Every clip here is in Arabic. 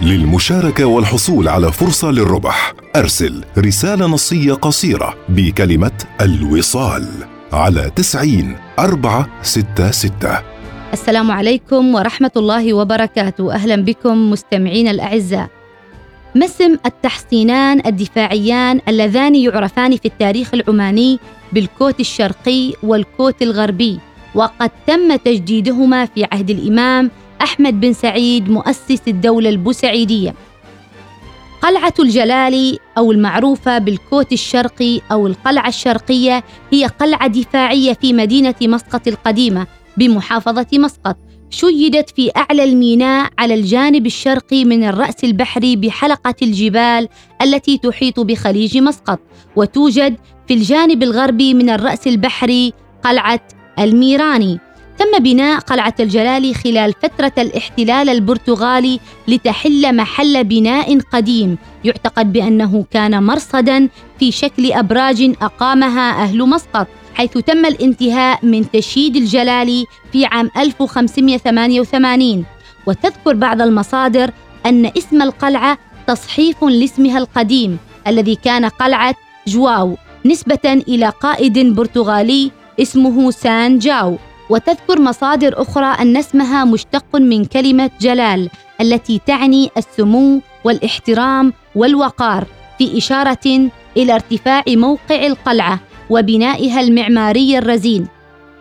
للمشاركة والحصول على فرصة للربح. أرسل رسالة نصية قصيرة بكلمة الوصال على تسعين أربعة ستة ستة. السلام عليكم ورحمة الله وبركاته. أهلا بكم مستمعين الأعزاء. ما اسم التحصينان الدفاعيان اللذان يعرفان في التاريخ العماني بالكوت الشرقي والكوت الغربي وقد تم تجديدهما في عهد الإمام أحمد بن سعيد مؤسس الدولة البوسعيدية. قلعة الجلالي أو المعروفة بالكوت الشرقي أو القلعة الشرقية هي قلعة دفاعية في مدينة مسقط القديمة بمحافظة مسقط. شيدت في أعلى الميناء على الجانب الشرقي من الرأس البحري بحلقة الجبال التي تحيط بخليج مسقط وتوجد في الجانب الغربي من الرأس البحري قلعة الميراني. تم بناء قلعة الجلالي خلال فترة الاحتلال البرتغالي لتحل محل بناء قديم. يعتقد بأنه كان مرصدا في شكل أبراج أقامها أهل مسقط حيث تم الانتهاء من تشييد الجلالي في عام 1588 وتذكر بعض المصادر أن اسم القلعة تصحيف لاسمها القديم الذي كان قلعة جواو نسبة إلى قائد برتغالي اسمه سان جاو. وتذكر مصادر أخرى أن اسمها مشتق من كلمة جلال التي تعني السمو والاحترام والوقار في إشارة إلى ارتفاع موقع القلعة وبنائها المعماري الرزين.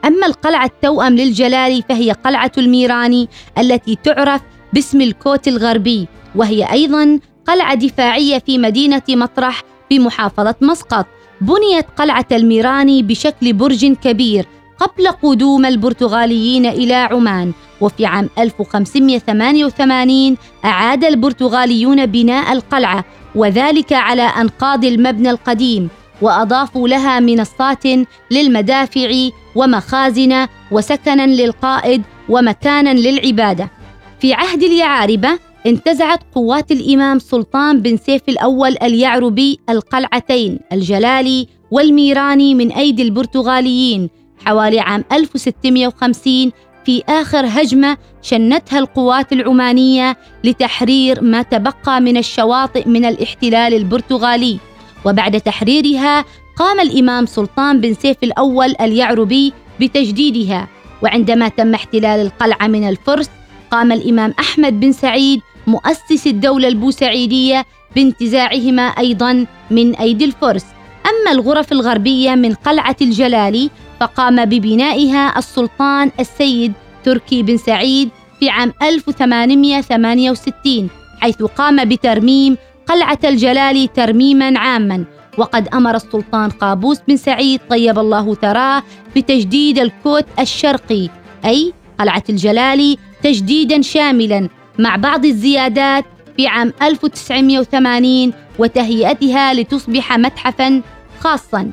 أما القلعة التوأم للجلال فهي قلعة الميراني التي تعرف باسم الكوت الغربي وهي أيضا قلعة دفاعية في مدينة مطرح بمحافظة مسقط. بنيت قلعة الميراني بشكل برج كبير قبل قدوم البرتغاليين إلى عمان وفي عام 1588 أعاد البرتغاليون بناء القلعة وذلك على أنقاض المبنى القديم وأضافوا لها منصات للمدافع ومخازن وسكنا للقائد ومكانا للعبادة. في عهد اليعاربة انتزعت قوات الإمام سلطان بن سيف الأول اليعربي القلعتين الجلالي والميراني من أيدي البرتغاليين حوالي عام 1650 في آخر هجمة شنتها القوات العمانية لتحرير ما تبقى من الشواطئ من الاحتلال البرتغالي. وبعد تحريرها قام الإمام سلطان بن سيف الأول اليعربي بتجديدها. وعندما تم احتلال القلعة من الفرس قام الإمام أحمد بن سعيد مؤسس الدولة البوسعيدية بانتزاعهما أيضا من أيدي الفرس. أما الغرف الغربية من قلعة الجلالي فقام ببنائها السلطان السيد تركي بن سعيد في عام 1868 حيث قام بترميم قلعة الجلال ترميما عاما. وقد أمر السلطان قابوس بن سعيد طيب الله ثراه بتجديد الكوت الشرقي أي قلعة الجلال تجديدا شاملا مع بعض الزيادات في عام 1980 وتهيئتها لتصبح متحفا خاصا.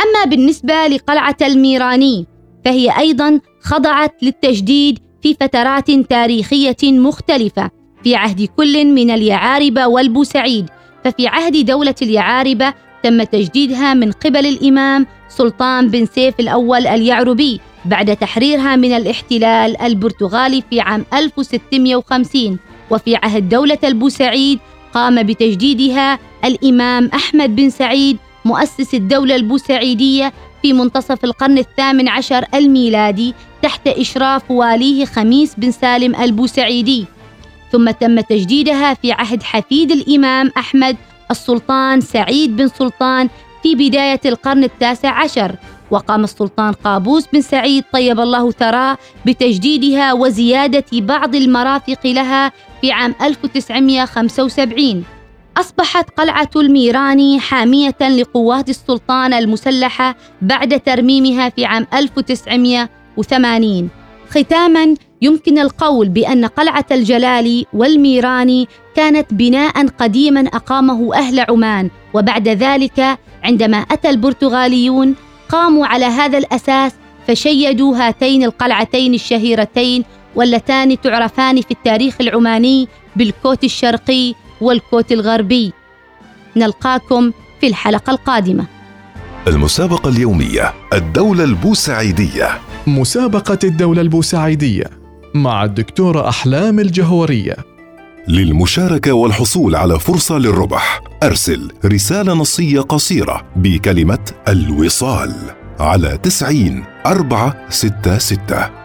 أما بالنسبة لقلعة الميراني فهي أيضا خضعت للتجديد في فترات تاريخية مختلفة في عهد كل من اليعاربة والبوسعيد ففي عهد دولة اليعاربة تم تجديدها من قبل الإمام سلطان بن سيف الأول اليعربي بعد تحريرها من الاحتلال البرتغالي في عام 1650 وفي عهد دولة البوسعيد قام بتجديدها الإمام أحمد بن سعيد مؤسس الدولة البوسعيدية في منتصف القرن الثامن عشر الميلادي تحت إشراف واليه خميس بن سالم البوسعيدي. ثم تم تجديدها في عهد حفيد الإمام أحمد السلطان سعيد بن سلطان في بداية القرن التاسع عشر. وقام السلطان قابوس بن سعيد طيب الله ثراه بتجديدها وزيادة بعض المرافق لها في عام 1975 أصبحت قلعة الميراني حامية لقوات السلطان المسلحة بعد ترميمها في عام 1980 ختاما يمكن القول بأن قلعة الجلالي والميراني كانت بناء قديما أقامه أهل عمان وبعد ذلك عندما أتى البرتغاليون قاموا على هذا الأساس فشيدوا هاتين القلعتين الشهيرتين واللتان تعرفان في التاريخ العماني بالكوت الشرقي والكوت الغربي. نلقاكم في الحلقة القادمة. المسابقة اليومية الدولة البوسعيدية. مسابقة الدولة البوسعيدية مع الدكتورة أحلام الجهورية. للمشاركة والحصول على فرصة للربح أرسل رسالة نصية قصيرة بكلمة الوصال على تسعين أربعة ستة ستة.